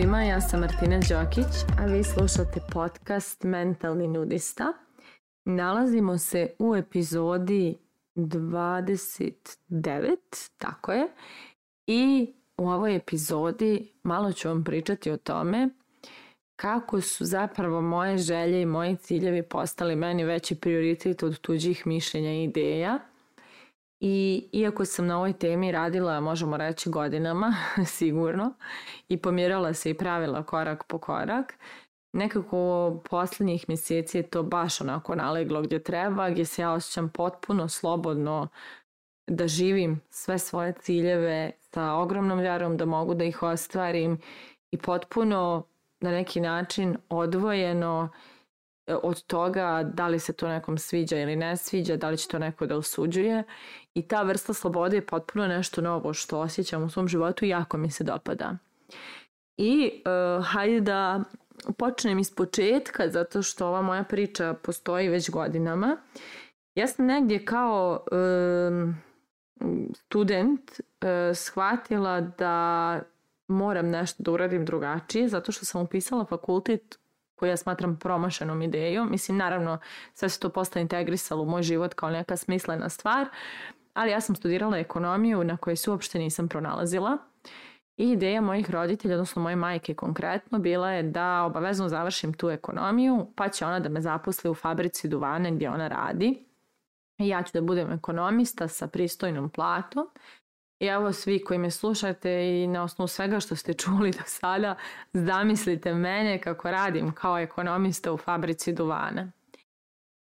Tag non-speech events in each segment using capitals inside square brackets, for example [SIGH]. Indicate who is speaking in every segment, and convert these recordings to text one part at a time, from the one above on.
Speaker 1: svima, ja sam Martina Đokić, a vi slušate podcast Mentalni nudista. Nalazimo se u epizodi 29, tako je, i u ovoj epizodi malo ću vam pričati o tome kako su zapravo moje želje i moji ciljevi postali meni veći prioritet od tuđih mišljenja i ideja. I iako sam na ovoj temi radila, možemo reći godinama, [LAUGHS] sigurno, i pomjerala se i pravila korak po korak, nekako poslednjih mjeseci je to baš onako naleglo gdje treba, gdje se ja osjećam potpuno slobodno da živim sve svoje ciljeve sa ogromnom vjerom da mogu da ih ostvarim i potpuno na neki način odvojeno od toga da li se to nekom sviđa ili ne sviđa, da li će to neko da osuđuje i ta vrsta slobode je potpuno nešto novo što osjećam u svom životu i jako mi se dopada. I uh, hajde da počnem iz početka zato što ova moja priča postoji već godinama. Ja sam negdje kao um, student uh, shvatila da moram nešto da uradim drugačije zato što sam upisala fakultet koji ja smatram promašenom idejom. Mislim, naravno, sve se to posta integrisalo u moj život kao neka smislena stvar, ali ja sam studirala ekonomiju na kojoj se uopšte nisam pronalazila. I ideja mojih roditelja, odnosno moje majke konkretno, bila je da obavezno završim tu ekonomiju, pa će ona da me zaposli u fabrici duvane gdje ona radi. I ja ću da budem ekonomista sa pristojnom platom I evo svi koji me slušate i na osnovu svega što ste čuli do sada, zamislite mene kako radim kao ekonomista u fabrici duvana.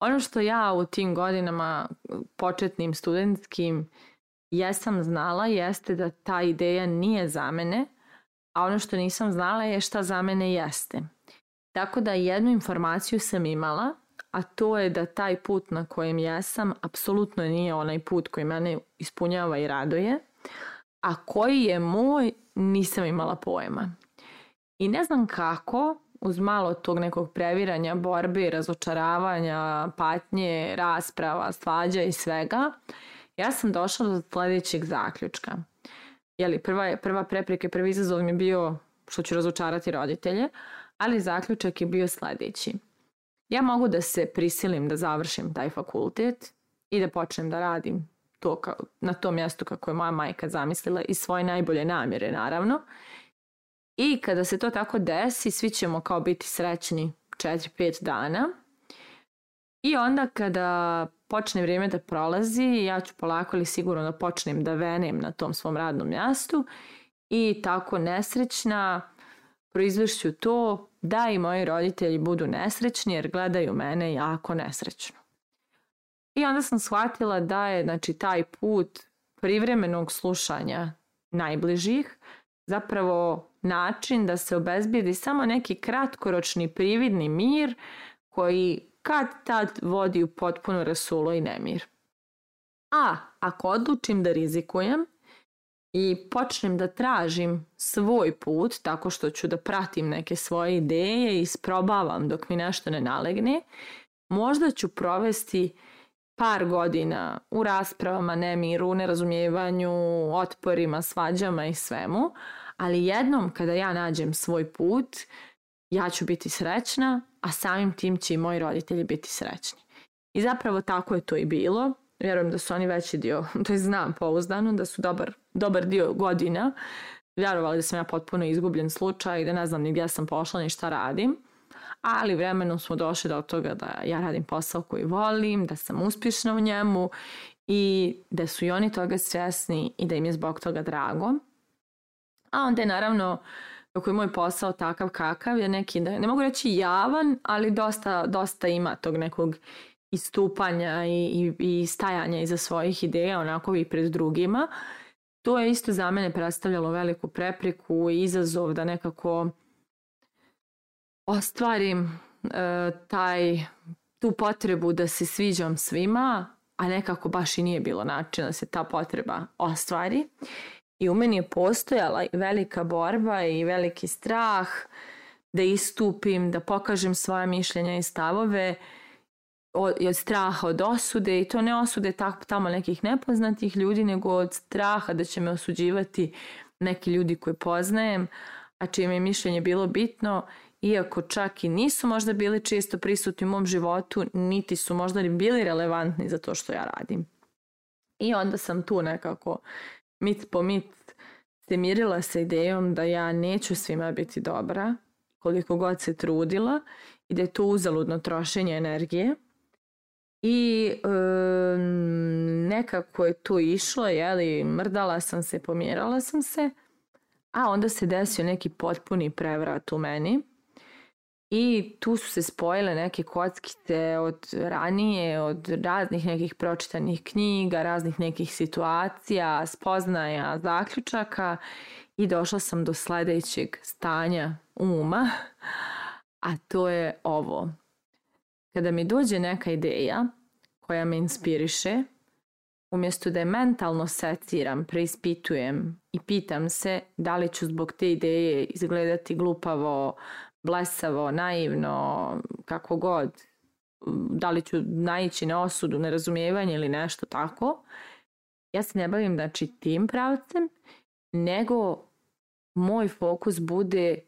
Speaker 1: Ono što ja u tim godinama početnim studentskim jesam znala jeste da ta ideja nije za mene, a ono što nisam znala je šta za mene jeste. Tako da jednu informaciju sam imala, a to je da taj put na kojem jesam apsolutno nije onaj put koji mene ispunjava i raduje – a koji je moj nisam imala pojma. I ne znam kako, uz malo tog nekog previranja, borbe, razočaravanja, patnje, rasprava, svađa i svega, ja sam došla do sledećeg zaključka. Jeli, prva, prva prepreka, prvi izazov mi je bio što ću razočarati roditelje, ali zaključak je bio sledeći. Ja mogu da se prisilim da završim taj fakultet i da počnem da radim to kao, na tom mjestu kako je moja majka zamislila i svoje najbolje namjere naravno. I kada se to tako desi, svi ćemo kao biti srećni 4-5 dana. I onda kada počne vrijeme da prolazi, ja ću polako ili sigurno da počnem da venem na tom svom radnom mjestu i tako nesrećna proizvršću to da i moji roditelji budu nesrećni jer gledaju mene jako nesrećno. I onda sam shvatila da je znači, taj put privremenog slušanja najbližih zapravo način da se obezbijedi samo neki kratkoročni prividni mir koji kad tad vodi u potpuno rasulo i nemir. A ako odlučim da rizikujem i počnem da tražim svoj put tako što ću da pratim neke svoje ideje i isprobavam dok mi nešto ne nalegne, možda ću provesti par godina u raspravama, nemiru, nerazumijevanju, otporima, svađama i svemu, ali jednom kada ja nađem svoj put, ja ću biti srećna, a samim tim će i moji roditelji biti srećni. I zapravo tako je to i bilo. Vjerujem da su oni veći dio, [LAUGHS] to je znam pouzdano, da su dobar, dobar dio godina vjerovali da sam ja potpuno izgubljen slučaj i da ne znam ni gdje sam pošla ni šta radim ali vremenom smo došli do toga da ja radim posao koji volim, da sam uspješna u njemu i da su i oni toga svjesni i da im je zbog toga drago. A onda je naravno kako je moj posao takav kakav je neki, ne mogu reći javan, ali dosta, dosta ima tog nekog istupanja i, i, i stajanja iza svojih ideja onako i pred drugima. To je isto za mene predstavljalo veliku prepreku i izazov da nekako ostvarim e, taj, tu potrebu da se sviđam svima, a nekako baš i nije bilo načina da se ta potreba ostvari. I u meni je postojala velika borba i veliki strah da istupim, da pokažem svoje mišljenja i stavove od, od straha od osude i to ne osude tako tamo nekih nepoznatih ljudi nego od straha da će me osuđivati neki ljudi koje poznajem a čime je mišljenje bilo bitno, iako čak i nisu možda bili čisto prisutni u mom životu, niti su možda ni bili relevantni za to što ja radim. I onda sam tu nekako mit po mit se mirila sa idejom da ja neću svima biti dobra, koliko god se trudila i da je to uzaludno trošenje energije. I e, nekako je to išlo, jeli, mrdala sam se, pomjerala sam se, a onda se desio neki potpuni prevrat u meni I tu su se spojile neke kockice od ranije, od raznih nekih pročitanih knjiga, raznih nekih situacija, spoznaja, zaključaka i došla sam do sledećeg stanja uma, a to je ovo. Kada mi dođe neka ideja koja me inspiriše, umjesto da je mentalno seciram, preispitujem i pitam se da li ću zbog te ideje izgledati glupavo, blesavo, naivno, kako god, da li ću naići na osudu, nerazumijevanje ili nešto tako, ja se ne bavim znači tim pravcem, nego moj fokus bude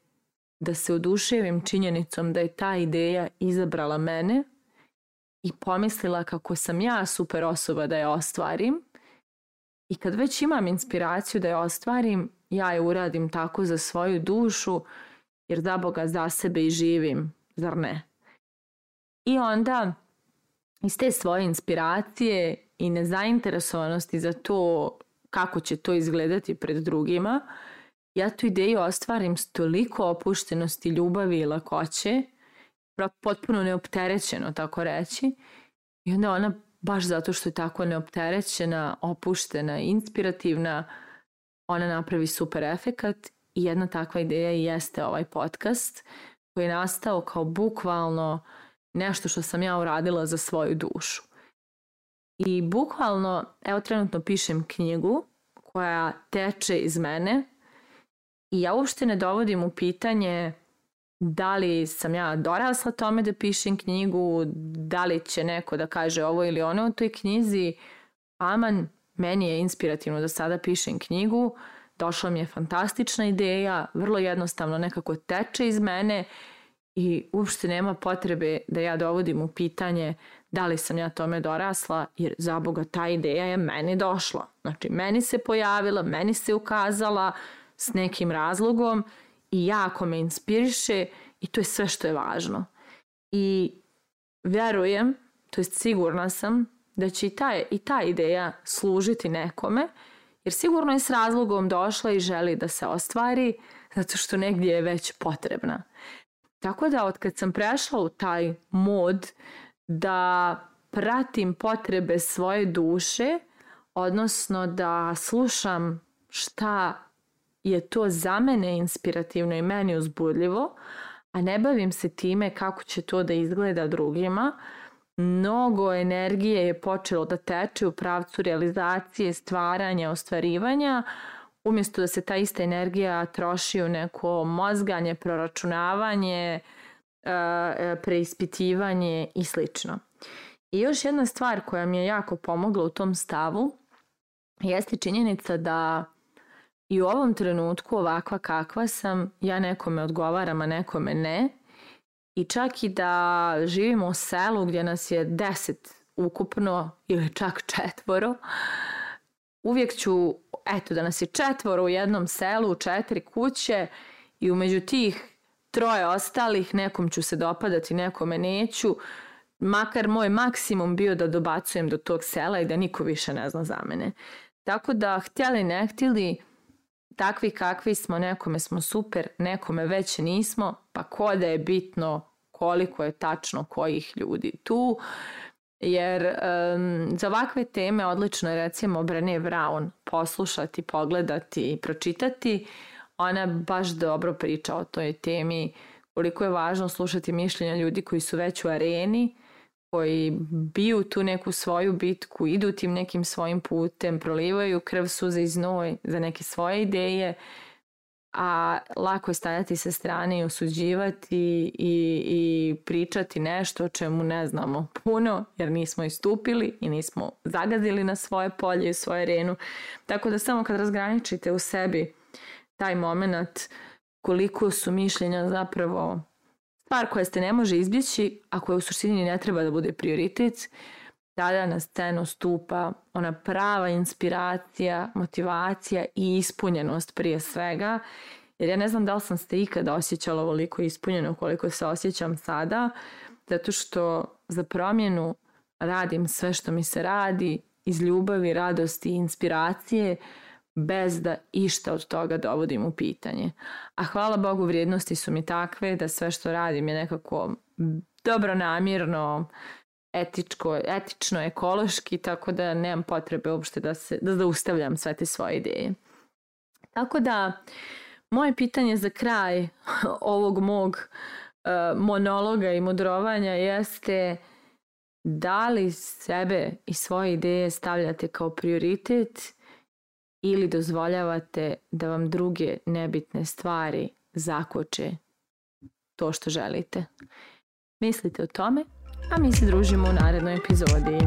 Speaker 1: da se oduševim činjenicom da je ta ideja izabrala mene i pomislila kako sam ja super osoba da je ostvarim i kad već imam inspiraciju da je ostvarim, ja je uradim tako za svoju dušu jer za Boga za sebe i živim, zar ne? I onda iz te svoje inspiracije i nezainteresovanosti za to kako će to izgledati pred drugima, ja tu ideju ostvarim s toliko opuštenosti, ljubavi i lakoće, potpuno neopterećeno, tako reći. I onda ona, baš zato što je tako neopterećena, opuštena, inspirativna, ona napravi super efekat I jedna takva ideja i jeste ovaj podcast koji je nastao kao bukvalno nešto što sam ja uradila za svoju dušu. I bukvalno, evo trenutno pišem knjigu koja teče iz mene i ja uopšte ne dovodim u pitanje da li sam ja dorasla tome da pišem knjigu, da li će neko da kaže ovo ili ono u toj knjizi. Aman, meni je inspirativno da sada pišem knjigu, došla mi je fantastična ideja, vrlo jednostavno nekako teče iz mene i uopšte nema potrebe da ja dovodim u pitanje da li sam ja tome dorasla, jer za Boga ta ideja je meni došla. Znači, meni se pojavila, meni se ukazala s nekim razlogom i jako me inspiriše i to je sve što je važno. I verujem, to jest sigurna sam, da će i ta, i ta ideja služiti nekome jer sigurno je s razlogom došla i želi da se ostvari zato što negdje je već potrebna. Tako da od kad sam prešla u taj mod da pratim potrebe svoje duše, odnosno da slušam šta je to za mene inspirativno i meni uzbudljivo, a ne bavim se time kako će to da izgleda drugima, mnogo energije je počelo da teče u pravcu realizacije, stvaranja, ostvarivanja, umjesto da se ta ista energija troši u neko mozganje, proračunavanje, e, e, preispitivanje i slično. I još jedna stvar koja mi je jako pomogla u tom stavu jeste činjenica da i u ovom trenutku ovakva kakva sam, ja nekome odgovaram, a nekome ne, I čak i da živimo u selu gdje nas je deset ukupno ili čak četvoro, uvijek ću, eto da nas je četvoro u jednom selu, četiri kuće i umeđu tih troje ostalih nekom ću se dopadati, nekome neću, makar moj maksimum bio da dobacujem do tog sela i da niko više ne zna za mene. Tako da, htjeli ne htjeli, takvi kakvi smo, nekome smo super, nekome već nismo, pa ko da je bitno koliko je tačno kojih ljudi tu, jer um, za ovakve teme odlično je recimo Brené Brown poslušati, pogledati i pročitati. Ona baš dobro priča o toj temi, koliko je važno slušati mišljenja ljudi koji su već u areni, koji biju tu neku svoju bitku, idu tim nekim svojim putem, prolivaju krv, suze i znoj za neke svoje ideje, a lako je stajati sa strane i osuđivati i, i pričati nešto o čemu ne znamo puno jer nismo istupili i nismo zagazili na svoje polje i svoju arenu. Tako da samo kad razgraničite u sebi taj moment koliko su mišljenja zapravo stvar koja se ne može izbjeći, a koja u suštini ne treba da bude prioritet, tada na scenu stupa ona prava inspiracija, motivacija i ispunjenost prije svega. Jer ja ne znam da li sam se ikada osjećala ovoliko ispunjeno koliko se osjećam sada, zato što za promjenu radim sve što mi se radi iz ljubavi, radosti i inspiracije bez da išta od toga dovodim u pitanje. A hvala Bogu vrijednosti su mi takve da sve što radim je nekako dobro namjerno, etičko, etično, ekološki, tako da nemam potrebe uopšte da, se, da zaustavljam sve te svoje ideje. Tako da, moje pitanje za kraj [LAUGHS] ovog mog uh, monologa i mudrovanja jeste da li sebe i svoje ideje stavljate kao prioritet ili dozvoljavate da vam druge nebitne stvari zakoče to što želite. Mislite o tome, a mi se družimo u narednoj epizodi.